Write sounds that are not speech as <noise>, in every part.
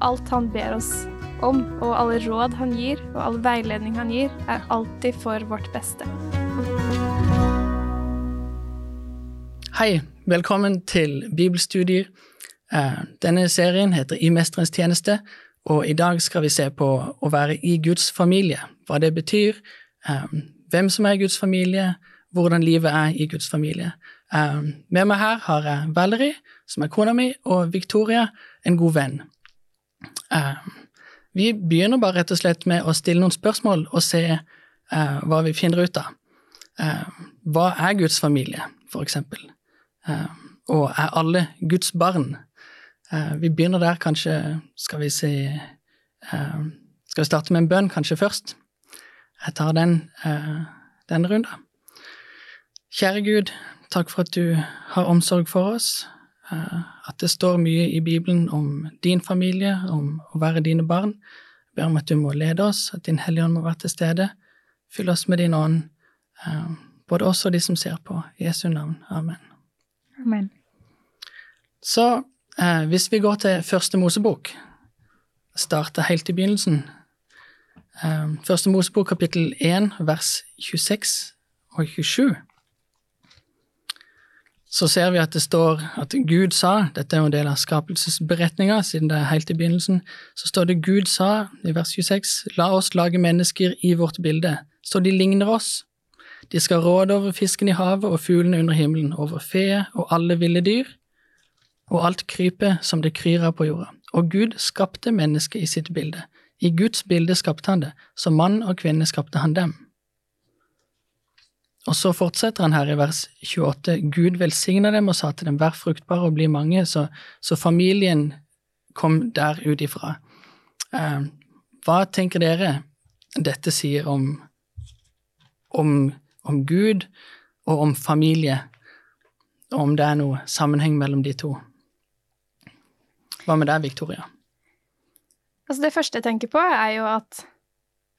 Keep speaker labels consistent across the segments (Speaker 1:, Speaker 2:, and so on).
Speaker 1: alt han ber oss om, og alle råd han gir, og all veiledning han gir, er alltid for vårt beste.
Speaker 2: Hei, velkommen til bibelstudier. Eh, denne serien heter I mesterens tjeneste, og i dag skal vi se på å være i Guds familie, hva det betyr, eh, hvem som er i Guds familie, hvordan livet er i Guds familie. Eh, med meg her har jeg Valerie, som er kona mi, og Victoria, en god venn. Vi begynner bare rett og slett med å stille noen spørsmål og se hva vi finner ut av. Hva er Guds familie, for eksempel? Og er alle Guds barn? Vi begynner der, kanskje Skal vi si Skal vi starte med en bønn kanskje først? Jeg tar den, uh, den runden. Kjære Gud, takk for at du har omsorg for oss. At det står mye i Bibelen om din familie, om å være dine barn. Jeg ber om at du må lede oss, at Din Hellige Ånd må være til stede. Fyll oss med din ånd, både oss og de som ser på. I Jesu navn. Amen.
Speaker 1: Amen.
Speaker 2: Så Eh, hvis vi går til Første Mosebok, starter helt i begynnelsen eh, Første Mosebok kapittel 1 vers 26 og 27 så ser vi at det står at Gud sa Dette er jo en del av skapelsesberetninga, siden det er helt i begynnelsen. Så står det Gud sa i vers 26 La oss lage mennesker i vårt bilde, så de ligner oss. De skal råde over fisken i havet og fuglene under himmelen, over fe og alle ville dyr, og alt krypet som det kryr av på jorda. Og Gud skapte mennesket i sitt bilde. I Guds bilde skapte han det, som mann og kvinne skapte han dem. Og så fortsetter han her i vers 28. Gud velsigna dem og sa til dem, vær fruktbare og bli mange, så, så familien kom der ut ifra. Eh, hva tenker dere dette sier om, om, om Gud og om familie, og om det er noe sammenheng mellom de to? Hva med deg, Victoria?
Speaker 1: Altså det første jeg tenker på, er jo at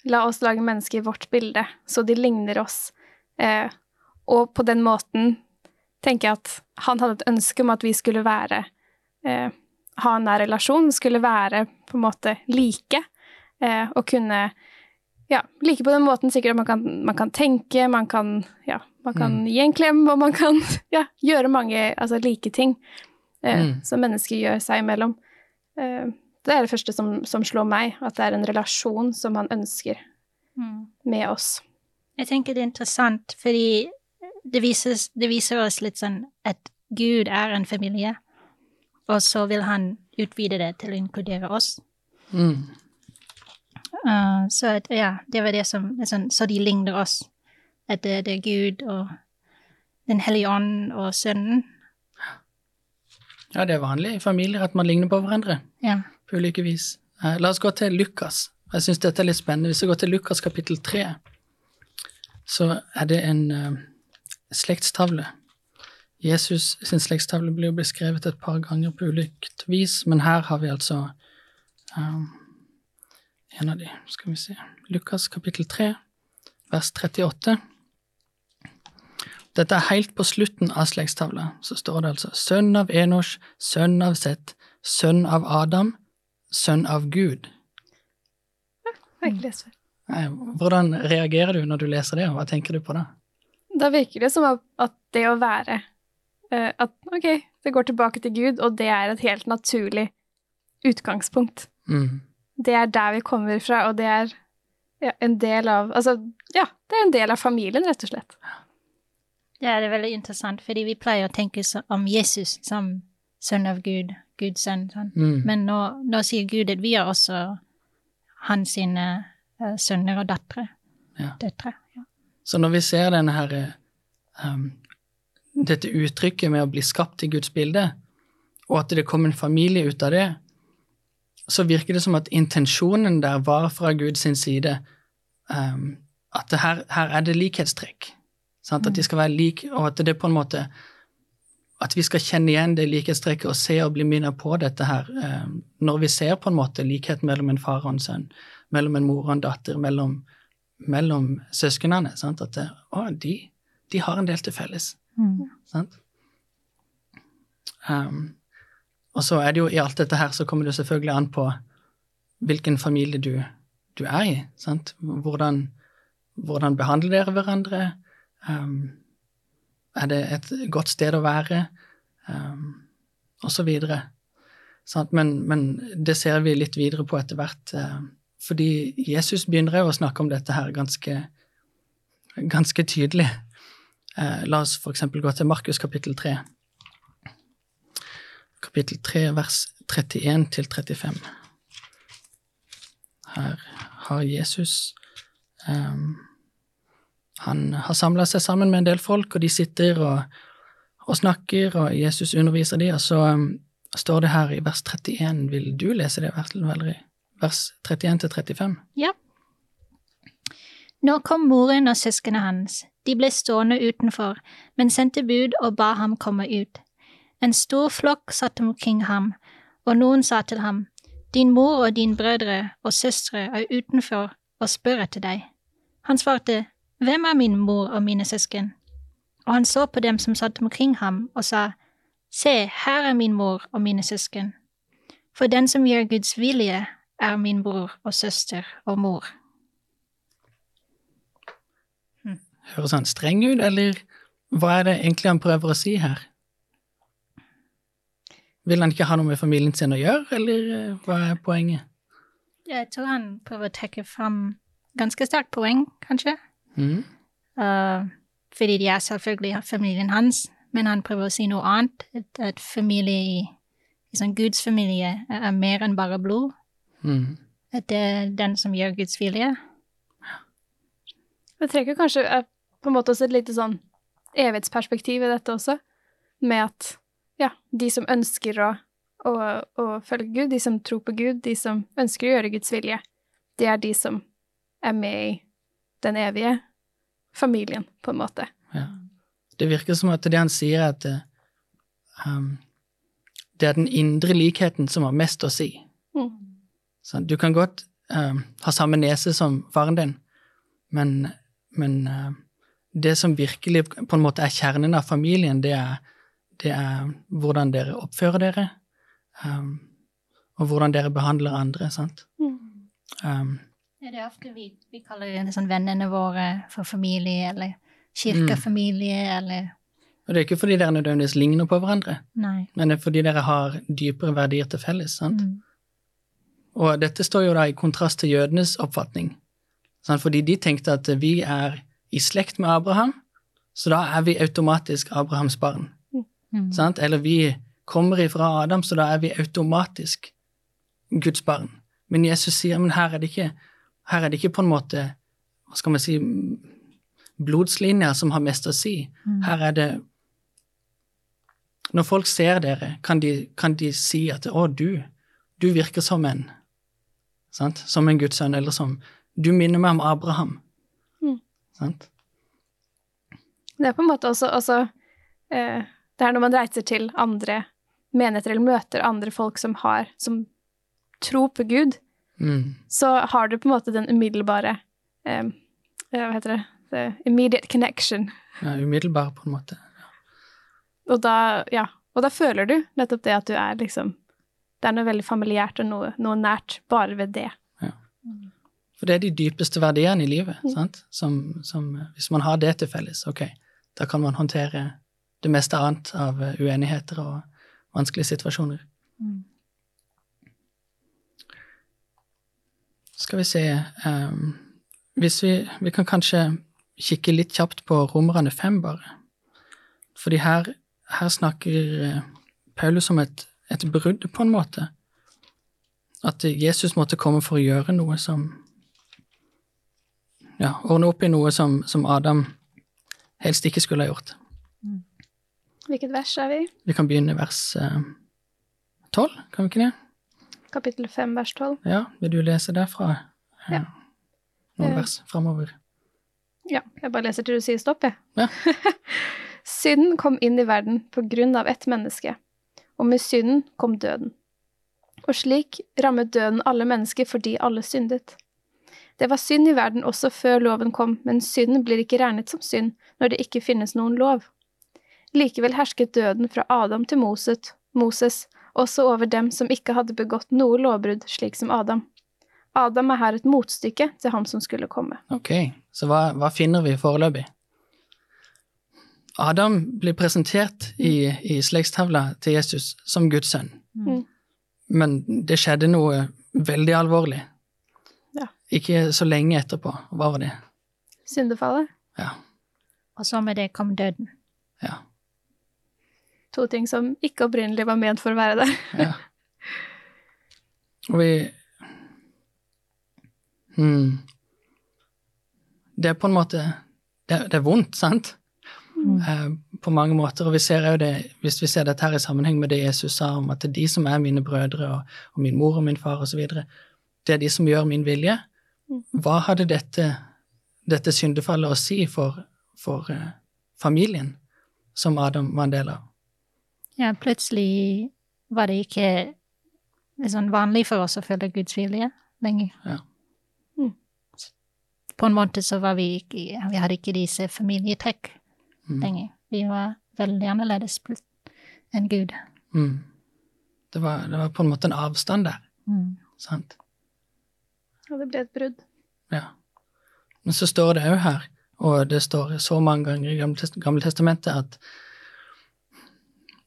Speaker 1: la oss lage mennesker i vårt bilde, så de ligner oss. Eh, og på den måten tenker jeg at han hadde et ønske om at vi skulle være eh, Ha en nær relasjon, skulle være på en måte like, eh, og kunne ja, like på den måten sikkert at man kan, man kan tenke, man kan, ja, man kan mm. gi en klem, og man kan <laughs> ja, gjøre mange altså, like ting eh, mm. som mennesker gjør seg imellom. Eh, det er det første som, som, slår meg, at det er en relasjon som han ønsker mm. med oss.
Speaker 3: Jeg tenker det er interessant, fordi det viser, det viser oss litt sånn at Gud er en familie, og så vil han utvide det til å inkludere oss. Mm. Uh, så at, ja, det var det som liksom, Så de ligner oss. At det, det er Gud og Den hellige ånd og Sønnen
Speaker 2: ja, det er vanlig i familier at man ligner på hverandre
Speaker 3: ja.
Speaker 2: på ulike vis. Uh, la oss gå til Lukas. Jeg syns dette er litt spennende. Hvis vi går til Lukas kapittel tre, så er det en uh, slektstavle. Jesus sin slektstavle blir jo beskrevet et par ganger på ulikt vis, men her har vi altså um, en av de. Skal vi se Lukas kapittel 3, vers 38. Dette er helt på slutten av slektstavla. Så står det altså sønn av Enosh, sønn av Seth, sønn av Adam, sønn av Gud.
Speaker 1: Jeg leser.
Speaker 2: Hvordan reagerer du når du leser det, og hva tenker du på da?
Speaker 1: Da virker det som at det å være eh, At ok, det går tilbake til Gud, og det er et helt naturlig utgangspunkt. Mm. Det er der vi kommer fra, og det er ja, en del av Altså, ja, det er en del av familien, rett og slett. Ja.
Speaker 3: Ja, det er veldig interessant, fordi vi pleier å tenke om Jesus som sønn av Gud, Guds sønn. Sånn. Mm. Men nå, nå, sier Gud at vi er også hans sine uh, sønner og datter Ja. døtre ja.
Speaker 2: Så når vi ser denne her, um, dette uttrykket med å bli skapt i Guds bilde, og at det kom en familie ut av det, så virker det som at intensjonen der var fra Guds side um, at her, her, er det likhetstrekk. Sant? At de skal være like, og at det på en måte At vi skal kjenne igjen det likhetstrekket og se og bli minnet på dette her um, når vi ser på en måte likhet mellom en far og en sønn, mellom en mor og en datter, mellom, mellom søsknene. Sant? At det, å, de, de, har en del til felles. Mm. Sant? Um, og så er det jo i alt dette her så kommer det selvfølgelig an på hvilken familie du, du er i. sant? Hvordan, hvordan behandler dere hverandre? Um, er det et godt sted å være? Um, og så videre. Sant? Men, men, det ser vi litt videre på etter hvert. Uh, fordi Jesus begynner jo å snakke om dette her ganske, ganske tydelig. Eh, la oss eksempel gå til Markus kapittel 3 kapittel 3, vers 31 til 35. Her har Jesus eh, Han har samla seg sammen med en del folk, og de sitter og, og snakker, og Jesus underviser dem, og så um, står det her i vers 31 Vil du lese det, Valerie? Vers 31-35.
Speaker 3: Ja. Nå kom moren og søsknene hans. De ble stående utenfor, men sendte bud og ba ham komme ut. En stor flokk satt omkring ham, og noen sa til ham, Din mor og din brødre og søstre er utenfor og spør etter deg. Han svarte, Hvem er min mor og mine søsken? Og han så på dem som satt omkring ham, og sa, Se, her er min mor og mine søsken. For den som gjør Guds vilje, er min bror og søster og mor.
Speaker 2: Høres han streng ut, eller hva er det egentlig han prøver å si her? Vil han ikke ha noe med familien sin å gjøre, eller eh, hva er poenget?
Speaker 3: Jeg tror han prøver å trekke fram ganske sterkt poeng, kanskje. Mm. Uh, fordi de er selvfølgelig familien hans, men han prøver å si noe annet. At, at familie i, i sånn Guds familie er mer enn bare blod. Mm. At det er den som gjør Guds vilje.
Speaker 1: Det trekker kanskje eh, på en måte også et lite sånn evighetsperspektiv i dette også, med at ja, de som ønsker å, å, å, følge Gud, de som tror på Gud, de som ønsker å gjøre Guds vilje, det er de som er med i den evige familien, på en måte. Ja.
Speaker 2: Det virker som at det han sier, er at um, det er den indre likheten som har mest å si. Mm. Så du kan godt uh, ha samme nese som faren din, men, men uh, det som virkelig på en måte er kjernen av familien, det er det er hvordan dere oppfører dere, um, og hvordan dere behandler andre, sant. Mm.
Speaker 3: Um, ja, det er ofte vi, vi kaller sånn vennene våre for familie, eller kirkefamilie, mm. eller
Speaker 2: Og det er ikke fordi dere nødvendigvis ligner på hverandre,
Speaker 3: Nei.
Speaker 2: men det er fordi dere har dypere verdier til felles, sant. Mm. Og dette står jo da i kontrast til jødenes oppfatning, fordi de tenkte at vi er i slekt med Abraham, så da er vi automatisk Abrahams barn. Mm. Eller vi kommer ifra Adam, så da er vi automatisk Guds barn. Men Jesus sier men her er det ikke, her er det ikke på en måte hva skal man si, blodslinjer som har mest å si. Mm. Her er det Når folk ser dere, kan de, kan de si at 'Å, du, du virker som en' sant? Som en Guds sønn, eller som 'Du minner meg om Abraham'. Mm. Sant?
Speaker 1: Det er på en måte også, også eh, det er når man reiser til andre menigheter eller møter andre folk som har som tror på Gud, mm. så har du på en måte den umiddelbare eh, Hva heter det? The immediate connection.
Speaker 2: Ja, umiddelbar, på en måte. Ja.
Speaker 1: Og da, ja. Og da føler du nettopp det at du er liksom Det er noe veldig familiært og noe, noe nært bare ved det. Ja.
Speaker 2: For det er de dypeste verdiene i livet, mm. sant? Som, som, Hvis man har det til felles, ok, da kan man håndtere det meste annet av eh, uenigheter og vanskelige situasjoner. Mm. Skal vi se um, Hvis vi, vi kan kanskje kikke litt kjapt på Romerne fem, bare. Fordi her, her snakker eh, Paulus om et, et brudd, på en måte. At Jesus måtte komme for å gjøre noe som Ja, ordne opp i noe som, som Adam helst ikke skulle ha gjort.
Speaker 1: Hvilket vers er vi
Speaker 2: Vi kan begynne vers eh, tolv, kan vi ikke det?
Speaker 1: Kapittel fem, vers tolv.
Speaker 2: Ja, vil du lese derfra? Uh, ja. Noen uh, vers framover.
Speaker 1: Ja, jeg bare leser til du sier stopp, jeg. Ja. <laughs> synden kom inn i verden på grunn av ett menneske, og med synden kom døden. Og slik rammet døden alle mennesker fordi alle syndet. Det var synd i verden også før loven kom, men synden blir ikke regnet som synd når det ikke finnes noen lov. Likevel hersket døden fra Adam til Moset, Moses også over dem som ikke hadde begått noe lovbrudd, slik som Adam. Adam er her et motstykke til ham som skulle komme.
Speaker 2: Ok, så hva, hva finner vi foreløpig? Adam blir presentert i, i slektstavla til Jesus som Guds sønn.
Speaker 1: Mm.
Speaker 2: Men det skjedde noe veldig alvorlig.
Speaker 1: Ja.
Speaker 2: Ikke så lenge etterpå. Hva var det?
Speaker 1: Syndefallet.
Speaker 2: Ja.
Speaker 3: Og så med det kom døden.
Speaker 2: ja.
Speaker 1: To ting som ikke opprinnelig var ment for å være der.
Speaker 2: Ja. <laughs> Og vi hmm. Det er på en måte Det, det er vondt, sant?
Speaker 3: Mm.
Speaker 2: Eh, på mange måter. Og vi ser jo det, hvis vi ser dette her i sammenheng med det Jesus sa om at det er de som er mine brødre og, og min mor og min far osv., det er de som gjør min vilje. Hva hadde dette, dette syndefallet å si for, for uh, familien som Adam var en del av?
Speaker 3: Ja, plutselig var det ikke sånn vanlig for oss å følge Guds vilje lenger.
Speaker 2: Ja.
Speaker 1: Mm.
Speaker 3: På en måte så var vi ikke Vi hadde ikke disse familietrekk
Speaker 2: Mm.
Speaker 3: lenger. Vi var veldig annerledes enn Gud.
Speaker 2: Mm. Det, var, det var på en måte en avstand der,
Speaker 3: Mm.
Speaker 2: sant?
Speaker 1: Og det ble et brudd.
Speaker 2: Ja. Men så står det òg her, og det står så mange ganger i Gamle, testamentet, at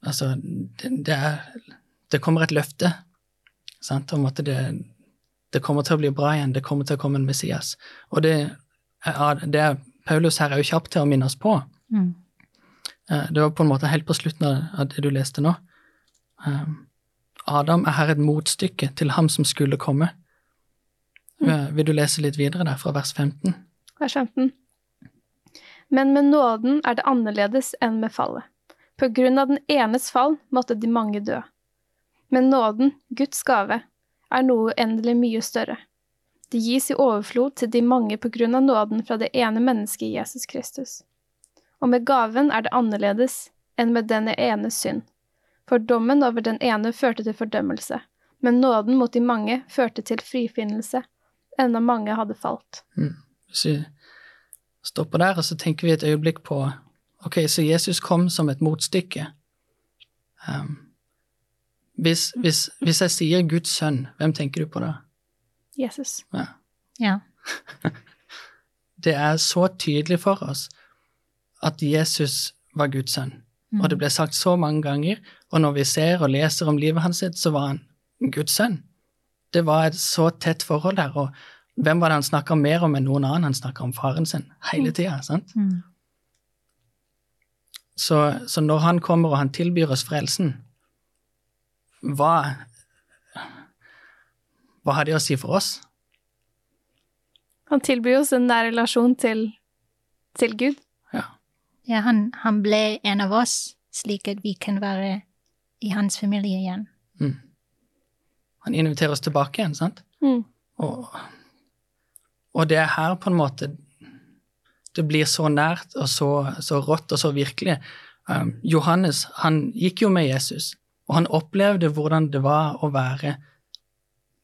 Speaker 2: altså, det, det er Det kommer et løfte sant, om at det, det kommer til å bli bra igjen, det kommer til å komme en Messias. Og det er, det er Paulus her er jo kjapp til å minne oss på.
Speaker 3: Mm.
Speaker 2: Eh, Det var på en måte helt på slutten av- det du leste nå. Eh, Adam er her et motstykke til ham som skulle komme. Mm. Vil du lese litt videre der, fra vers 15?
Speaker 1: Vers 15. Men med nåden er det annerledes enn med fallet. På grunn av den enes fall måtte de mange dø. Men nåden, Guds gave, er noe uendelig mye større. Det gis i overflod til de mange på grunn av nåden fra det ene mennesket Jesus Kristus. Og med gaven er det annerledes enn med denne enes synd. For dommen over den ene førte til fordømmelse, men nåden mot de mange førte til frifinnelse, enda mange hadde falt.
Speaker 2: Hvis vi stopper der, og så tenker vi et øyeblikk på Ok, så Jesus kom som et motstykke. Um, hvis, hvis, hvis jeg sier Guds sønn, hvem tenker du på da?
Speaker 1: Jesus.
Speaker 2: Ja.
Speaker 3: Ja. <laughs>
Speaker 2: Det er så tydelig for oss at Jesus var Guds sønn. Og det ble sagt så mange ganger, og når vi ser og leser om livet hans, sitt, så var han Guds sønn. Det var et så tett forhold der, og hvem var det han snakka mer om enn noen annen? Han snakka om faren sin hele tida, sant?
Speaker 3: Mm.
Speaker 2: Så, så når han kommer og han tilbyr oss frelsen, hva Hva har det å si for oss?
Speaker 1: Han tilbyr oss en nær relasjon til, til Gud.
Speaker 2: Ja.
Speaker 3: Han, han ble en av oss, slik at vi kan være i hans familie igjen.
Speaker 2: Han inviterer oss tilbake igjen, sant?
Speaker 1: Mm.
Speaker 2: Og, og det er her på en måte det blir så nært og så, så rått og så virkelig. Um, Johannes han gikk jo med Jesus, og han opplevde hvordan det var å være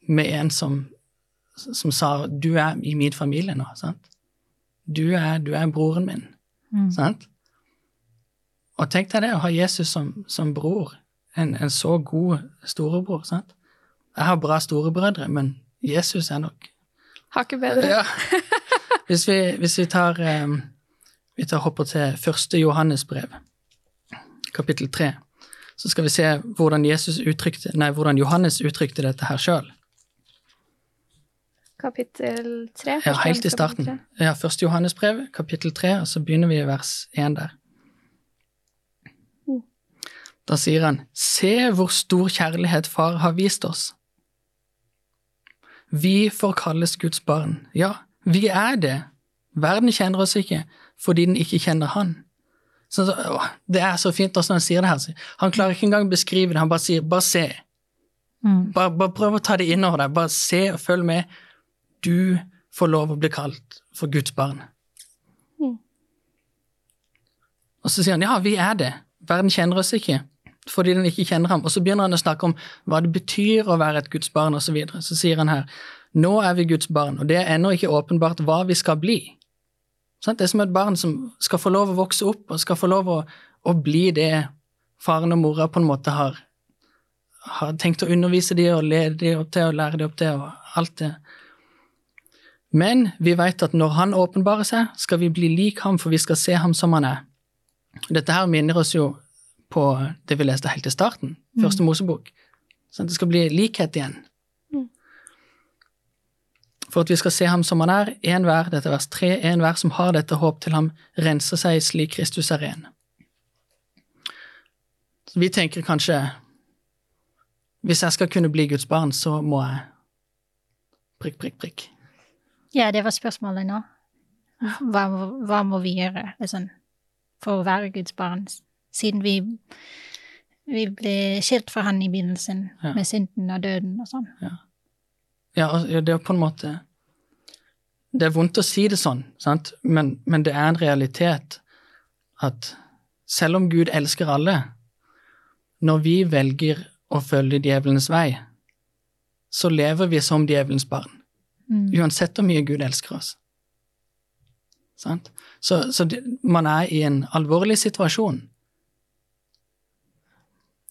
Speaker 2: med en som, som sa 'du er i min familie nå'. sant? Du er, du er broren min.
Speaker 3: Mm.
Speaker 2: sant? Og tenk deg det, å ha Jesus som, som bror, en, en så god storebror. sant? Jeg har bra storebrødre, men Jesus er nok
Speaker 1: Hakket bedre.
Speaker 2: ja. <laughs> Hvis vi, hvis vi tar um, Vi tar hopper til første Johannes brev, kapittel tre, så skal vi se hvordan, Jesus uttrykte, nei, hvordan Johannes uttrykte dette her sjøl.
Speaker 1: Kapittel tre.
Speaker 2: Ja, helt i starten. Ja, første Johannes brev, kapittel tre, og så begynner vi i vers én der. Da sier han, Se hvor stor kjærlighet Far har vist oss. Vi får kalles Guds barn. Ja, vi er det. Verden kjenner oss ikke, fordi den ikke kjenner Han. Så, å, det er så fint når han sier det her. Han klarer ikke engang å beskrive det, han bare sier 'bare se'.
Speaker 3: Mm.
Speaker 2: Bare, bare prøv å ta det innover deg. Bare se og følg med. Du får lov å bli kalt for Guds barn.
Speaker 1: Mm.
Speaker 2: Og så sier han ja, vi er det. Verden kjenner oss ikke fordi den ikke kjenner ham. Og så begynner han å snakke om hva det betyr å være et Guds barn, osv. Så, videre. så sier han her nå er vi Guds barn, og det er ennå ikke åpenbart hva vi skal bli. Sånn? Det er som et barn som skal få lov å vokse opp og skal få lov å, å bli det faren og mora på en måte har, har tenkt å undervise de og lede de opp til og lære de opp til og alt det. Men vi vet at når han åpenbarer seg, skal vi bli lik ham, for vi skal se ham som han er. Dette her minner oss jo på det vi leste helt i starten, første Mosebok. Sånn at det skal bli likhet igjen. For at vi skal se ham som han er, enhver, dette er vers 3, enhver som har dette håp til ham, renser seg slik Kristus er ren. Så vi tenker kanskje hvis jeg skal kunne bli Guds barn, så må jeg prikk, prikk, prikk.
Speaker 3: Ja, det var spørsmålet nå. Hva, hva må vi gjøre liksom, for å være Guds barn, siden vi, vi ble skilt fra Han i begynnelsen
Speaker 2: Ja.
Speaker 3: med synden og døden og sånn.
Speaker 2: Ja, ja, det er på en måte Det er vondt å si det sånn, sant? Men, men det er en realitet at selv om Gud elsker alle, når vi velger å følge djevelens vei, så lever vi som djevelens barn.
Speaker 3: Mm.
Speaker 2: Uansett hvor mye Gud elsker oss. Sant? Så, så det, man er i en alvorlig situasjon.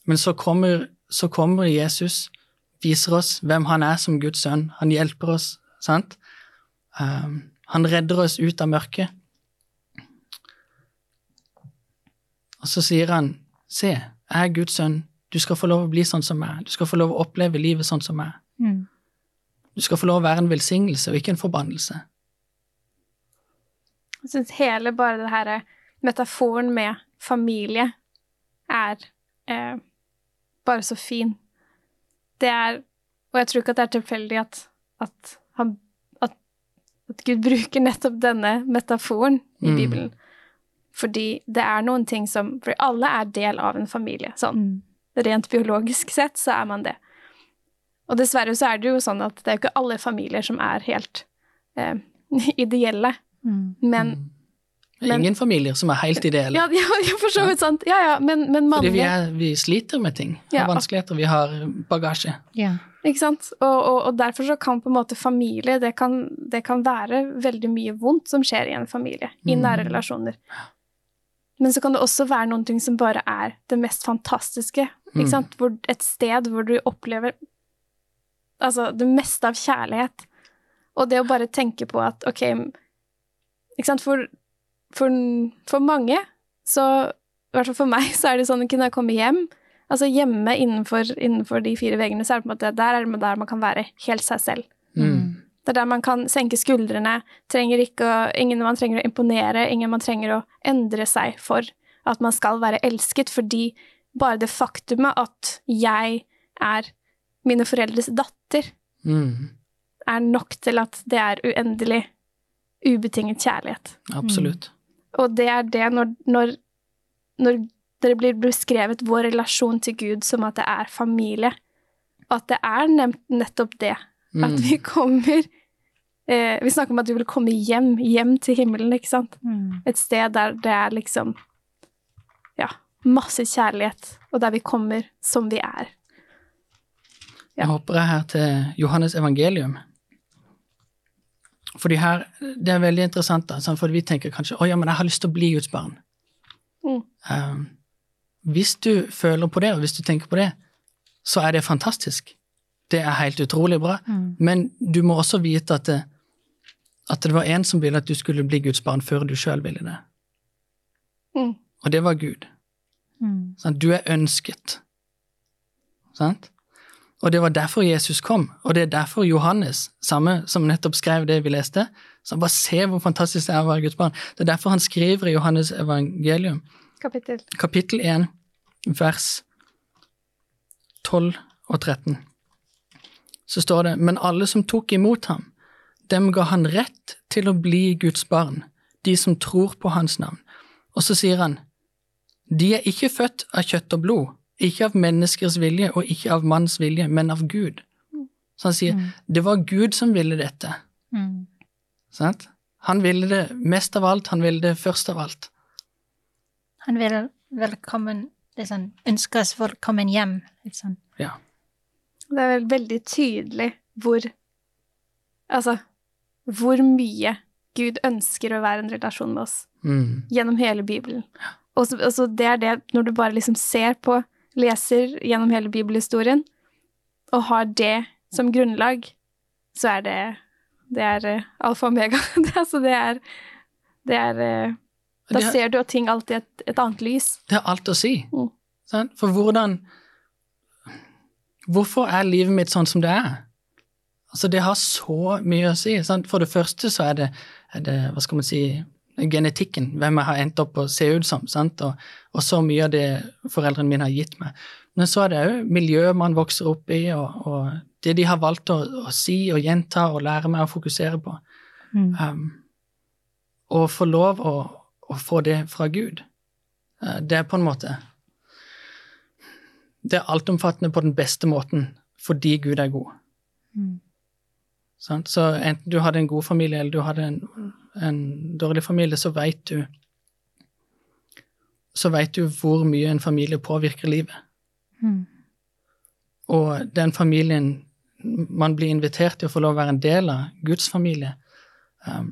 Speaker 2: Men så kommer, så kommer Jesus, viser oss hvem han er som Guds sønn. Han hjelper oss, sant? Um, han redder oss ut av mørket. Og så sier han, se, jeg er Guds sønn, du skal få lov å bli sånn som meg, du skal få lov å oppleve livet sånn som meg.
Speaker 3: Mm.
Speaker 2: Du skal få lov å være en velsignelse og ikke en forbannelse.
Speaker 1: Jeg syns hele bare det her metaforen med familie er eh, bare så fin. Det er Og jeg tror ikke at det er tilfeldig at, at, han, at, at Gud bruker nettopp denne metaforen i
Speaker 2: Mm.
Speaker 1: Bibelen. Fordi det er noen ting som For alle er del av en familie. Sånn
Speaker 3: Mm.
Speaker 1: rent biologisk sett så er man det. Og dessverre så er det jo sånn at det er ikke alle familier som er helt eh, <laughs> ideelle.
Speaker 3: Mm.
Speaker 1: Men
Speaker 2: er
Speaker 1: Men-
Speaker 2: ingen familier som er helt ideelle.
Speaker 1: Ja, <laughs> ja, ja for så vidt sant. Ja, ja, men, men
Speaker 2: Fordi vi, er, vi sliter med ting. Har vanskeligheter, vi har bagasje.
Speaker 3: Ja.
Speaker 1: Ikke sant? Og, og, og derfor så kan på en måte familie det kan, det kan være veldig mye vondt som skjer i en familie, i
Speaker 2: Mm.
Speaker 1: nære relasjoner. Men så kan det også være noen ting som bare er det mest fantastiske.
Speaker 2: Mm.
Speaker 1: Ikke sant? Hvor, et sted hvor du opplever altså, det meste av kjærlighet. Og det å bare tenke på at ok Ikke sant? For, for, for mange, så I hvert fall for meg, <laughs> så er det sånn å kunne komme hjem Altså hjemme innenfor, innenfor de fire veggene, så er det på en måte der er det der man kan være helt seg selv.
Speaker 2: Mm.
Speaker 1: Det er der man kan senke skuldrene, trenger ikke å, ingen man trenger å imponere, ingen man trenger å endre seg for at man skal være elsket, fordi bare det faktumet at jeg er mine foreldres datter,
Speaker 2: Mm.
Speaker 1: er nok til at det er uendelig, ubetinget kjærlighet.
Speaker 2: Absolutt.
Speaker 1: Og det er det når, når, når det blir beskrevet vår relasjon til Gud som at det er familie, at det er nettopp det.
Speaker 2: Mm.
Speaker 1: At vi kommer eh, Vi snakker om at vi vil komme hjem, hjem til himmelen, ikke sant?
Speaker 3: Mm.
Speaker 1: Et sted der det er liksom Ja, masse kjærlighet, og der vi kommer som vi er. Ja.
Speaker 2: Jeg hopper her til Johannes evangelium. Fordi her, Det er veldig interessant, da, for vi tenker kanskje å ja, men jeg har lyst til å bli Guds barn.
Speaker 1: Mm.
Speaker 2: Um, hvis du føler på det, og hvis du tenker på det, så er det fantastisk. Det er helt utrolig bra.
Speaker 3: Mm.
Speaker 2: Men du må også vite at det, at det var en som ville at du skulle bli Guds barn før du sjøl ville det.
Speaker 1: Mm.
Speaker 2: Og det var Gud.
Speaker 3: Mm.
Speaker 2: Sånn, Du er ønsket. Sant? Og det var derfor Jesus kom, og det er derfor Johannes, samme som nettopp skrev det vi leste, så bare se hvor fantastisk det er å være Guds barn. Det er derfor han skriver i Johannes evangelium,
Speaker 1: Kapittel.
Speaker 2: kapittel 1, vers 12 og 13. Så står det, men alle som tok imot ham, dem ga han rett til å bli Guds barn, de som tror på hans navn. Og så sier han, de er ikke født av kjøtt og blod, ikke av menneskers vilje og ikke av manns vilje, men av Gud. Så han sier, det var Gud som ville dette.
Speaker 3: Mm.
Speaker 2: Sant? Han ville det mest av alt, han ville det først av alt.
Speaker 3: Han vil velkommen det sånn, ønsker oss velkommen hjem. Sånn.
Speaker 2: Ja.
Speaker 1: Det er vel veldig tydelig hvor Altså, hvor mye Gud ønsker å være en relasjon med oss
Speaker 2: Mm.
Speaker 1: gjennom hele Bibelen. Og så, og så det er det, når du bare liksom ser på leser gjennom hele bibelhistorien og har det som grunnlag, så er det det er uh, alfa og omega. <laughs> altså, det er, det er uh, Da ser du at ting alltid et, et annet lys.
Speaker 2: Det har alt å si.
Speaker 1: Mm.
Speaker 2: Sant? For hvordan Hvorfor er livet mitt sånn som det er? Altså, det har så mye å si. Sant? For det første så er det, er det, hva skal man si, genetikken, hvem jeg har endt opp å se ut som? Og, og så mye av det foreldrene mine har gitt meg. Men så er det òg miljøet man vokser opp i, og, og det de har valgt å, å si og gjenta og lære meg å fokusere på.
Speaker 3: Mm.
Speaker 2: Um, og få lov å, å få det fra Gud. Uh, Det er på en måte Det er altomfattende på den beste måten fordi Gud er god.
Speaker 3: Mm.
Speaker 2: Så enten du hadde en god familie eller du hadde en, en dårlig familie, så veit du så vet du hvor mye en familie påvirker livet.
Speaker 3: Mm.
Speaker 2: Og den familien man blir invitert til å få lov å være en del av, Guds familie, um,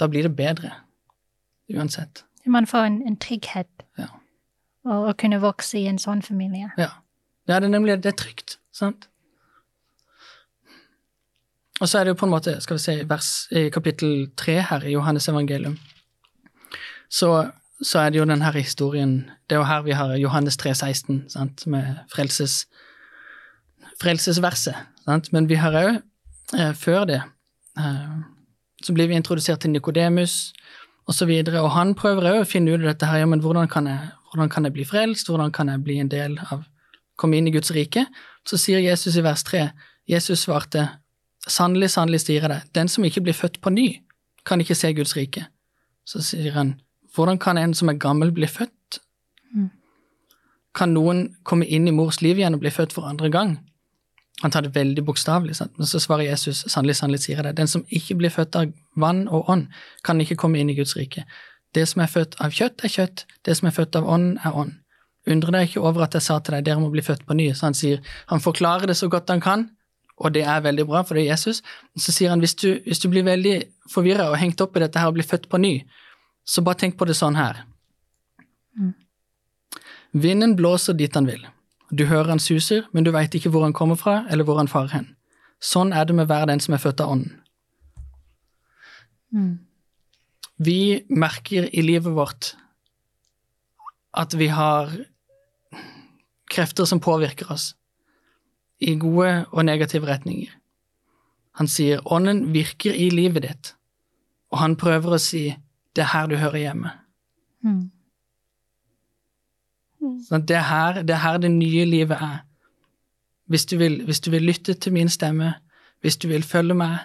Speaker 2: da blir det bedre. Uansett.
Speaker 3: Man får en, en trygghet
Speaker 2: Ja.
Speaker 3: og å kunne vokse i en sånn familie.
Speaker 2: Ja. ja, det er nemlig det er trygt. Sant? Og så er det jo på en måte, skal vi se, vers, i kapittel tre her i Johannes evangelium, så, så er det jo den her historien Det er jo her vi har Johannes 3, 16, sant, med frelses, frelsesverset. Sant? Men vi har òg, eh, før det, eh, så blir vi introdusert til Nikodemus osv., og, så og han prøver òg å finne ut dette her, ja, men hvordan kan, jeg, hvordan kan jeg bli frelst, hvordan kan jeg bli en del av komme inn i Guds rike? Så sier Jesus i vers 3, Jesus svarte, sannelig, sannelig sier jeg deg, den som ikke blir født på ny, kan ikke se Guds rike. Så sier han, hvordan kan en som er gammel bli født?
Speaker 3: Mm.
Speaker 2: Kan noen komme inn i mors liv igjen og bli født for andre gang? Han tar det veldig bokstavelig, sant? men så svarer Jesus, sannelig, sannelig sier jeg deg, den som ikke blir født av vann og ånd, kan ikke komme inn i Guds rike. Det som er født av kjøtt, er kjøtt, det som er født av ånd, er ånd. Undre deg ikke over at jeg sa til deg, dere må bli født på ny. Så han sier, han forklarer det så godt han kan, og det er veldig bra, for det er Jesus. Så sier han, hvis du, hvis du blir veldig forvirra og hengt opp i dette her og blir født på ny, så bare tenk på det sånn her.
Speaker 3: Mm.
Speaker 2: Vinden blåser dit han vil. Du hører han suser, men du veit ikke hvor han kommer fra, eller hvor han farer hen. Sånn er det med hver den som er født av ånden.
Speaker 3: Mm.
Speaker 2: Vi merker i livet vårt at vi har krefter som påvirker oss i gode og negative retninger. Han sier ånden virker i livet ditt, og han prøver å si det er her du hører hjemme.
Speaker 3: Mm.
Speaker 2: Sånn, det, er her, det er her det nye livet er. Hvis du, vil, hvis du vil lytte til min stemme, hvis du vil følge meg,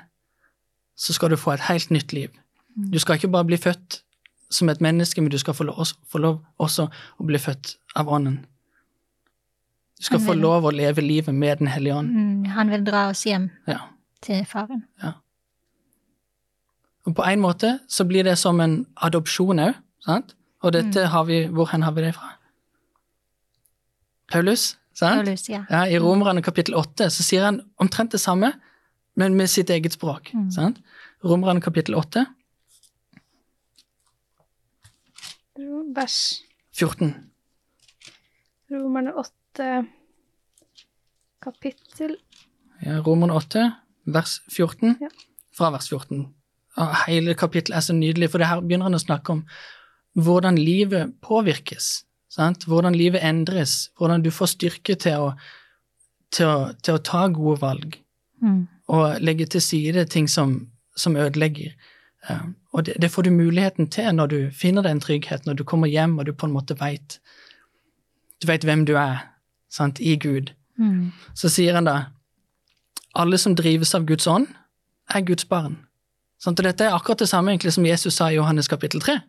Speaker 2: så skal du få et helt nytt liv. Du skal ikke bare bli født som et menneske, men du skal få lov, få lov også å bli født av Ånden. Du skal få lov å leve livet med Den hellige ånd.
Speaker 3: Mm. Han vil dra oss hjem
Speaker 2: Ja.
Speaker 3: til faren.
Speaker 2: Og på en måte så blir det som en adopsjon òg, sant? Og dette har vi Hvor hen har vi det fra? Paulus, sant?
Speaker 3: Paulus, ja.
Speaker 2: Ja, I Romerne kapittel 8 så sier han omtrent det samme, men med sitt eget språk.
Speaker 3: Mm.
Speaker 2: Sant? Romerne kapittel 8,
Speaker 1: Vers
Speaker 2: 14.
Speaker 1: Romerne 8, kapittel
Speaker 2: Ja, Roman 8, vers 14.
Speaker 1: Ja.
Speaker 2: Fra vers 14. Og hele kapittelet er så nydelig, for det her begynner han å snakke om hvordan livet påvirkes. Sant? Hvordan livet endres. Hvordan du får styrke til å, til å, til å ta gode valg.
Speaker 3: Mm.
Speaker 2: og legge til side ting som, som ødelegger. Eh, og det, det får du muligheten til når du finner den tryggheten, når du kommer hjem og du på en måte veit Du veit hvem du er, sant, i Gud.
Speaker 3: Mm.
Speaker 2: Så sier han da alle som drives av Guds ånd, er Guds barn. Sant? Og dette er akkurat det samme egentlig som Jesus sa i Johannes kapittel 3.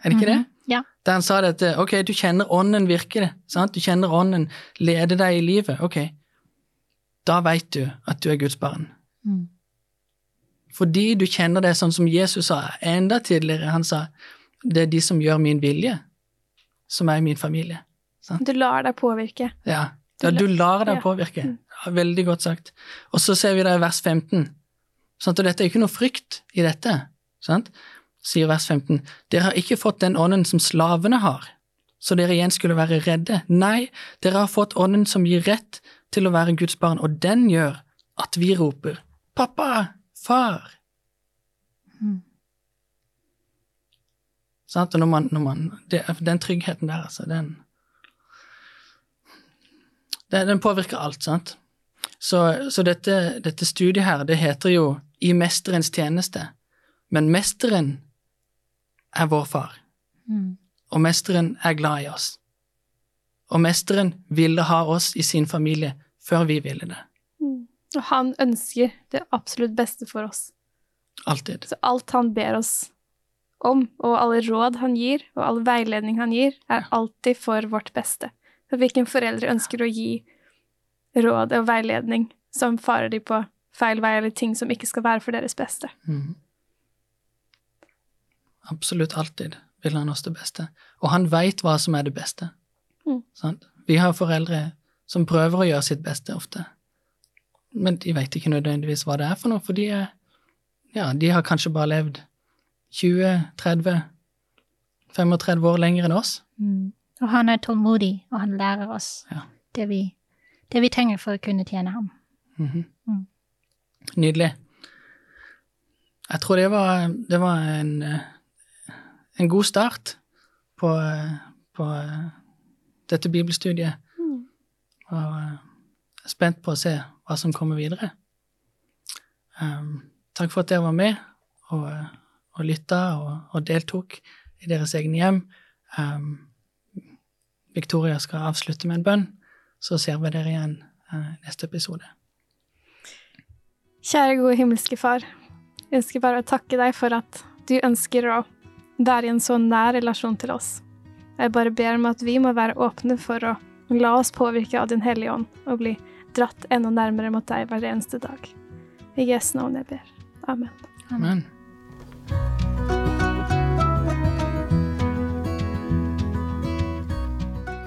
Speaker 2: Er det ikke det?
Speaker 3: Mhm. Ja.
Speaker 2: Der han sa dette, ok, du kjenner ånden virke, sant? Du kjenner ånden leder deg i livet, ok. Da veit du at du er Guds barn.
Speaker 3: Mm.
Speaker 2: Fordi du kjenner det sånn som Jesus sa enda tidligere. Han sa det er de som gjør min vilje, som er min familie.
Speaker 1: Du lar deg påvirke.
Speaker 2: Ja,
Speaker 1: Du
Speaker 2: ja du lar deg
Speaker 1: ja.
Speaker 2: påvirke. Ja, veldig godt sagt. Og så ser vi det i vers 15. Sant? Og dette er ikke noe frykt i dette. Sant? Sier vers 15. Dere har ikke fått den ånden som slavene har, så dere igjen skulle være redde. Nei, dere har fått Ånden som gir rett til å være Guds barn, og den gjør at vi roper Pappa! Far!
Speaker 3: Mm.
Speaker 2: Sant? Og når man, når man det, Den tryggheten der, altså, den det, Den påvirker alt, sant? Så, så dette, dette studiet her, det heter jo I mesterens tjeneste. Men mesteren er vår far.
Speaker 3: Mm.
Speaker 2: Og mesteren er glad i oss. Og mesteren ville ha oss i sin familie før vi ville det.
Speaker 1: Mm. Og han ønsker det absolutt beste for oss.
Speaker 2: Alltid.
Speaker 1: Så alt han ber oss om, og alle råd han gir, og all veiledning han gir, er alltid for vårt beste. Hvilken foreldre ønsker å gi råd og veiledning som farer de på feil vei, eller ting som ikke skal være for deres beste?
Speaker 2: Mm. Absolutt alltid vil han oss det beste. Og han veit hva som er det beste.
Speaker 1: Mm.
Speaker 2: Sant? Vi har foreldre som prøver å gjøre sitt beste ofte, men de veit ikke nødvendigvis hva det er for noe, for de, er, ja, de har kanskje bare levd 20-30 35 år lenger enn oss.
Speaker 3: Mm. Og han er tålmodig, og han lærer oss
Speaker 2: Ja.
Speaker 3: det, vi, det vi trenger for å kunne tjene ham.
Speaker 2: Mhm.
Speaker 3: Mm.
Speaker 2: Nydelig. Jeg tror det var, det var en, eh, en god start på, eh, på eh, dette bibelstudiet.
Speaker 1: Mm.
Speaker 2: Og eh, jeg er spent på å se hva som kommer videre. Um, takk for at dere var med og, eh, og lytta og, og deltok i deres egne hjem. Um, Victoria skal avslutte med en bønn, så ser vi dere igjen eh, neste episode.
Speaker 1: Kjære gode himmelske Far. Jeg ønsker bare å takke deg for at du ønsker å være i en så nær relasjon til oss. Jeg bare ber om at vi må være åpne for å la oss påvirke av Din Hellige Ånd og bli dratt enda nærmere mot deg hver eneste dag. I Jesu navn jeg ber. Amen.
Speaker 2: Amen.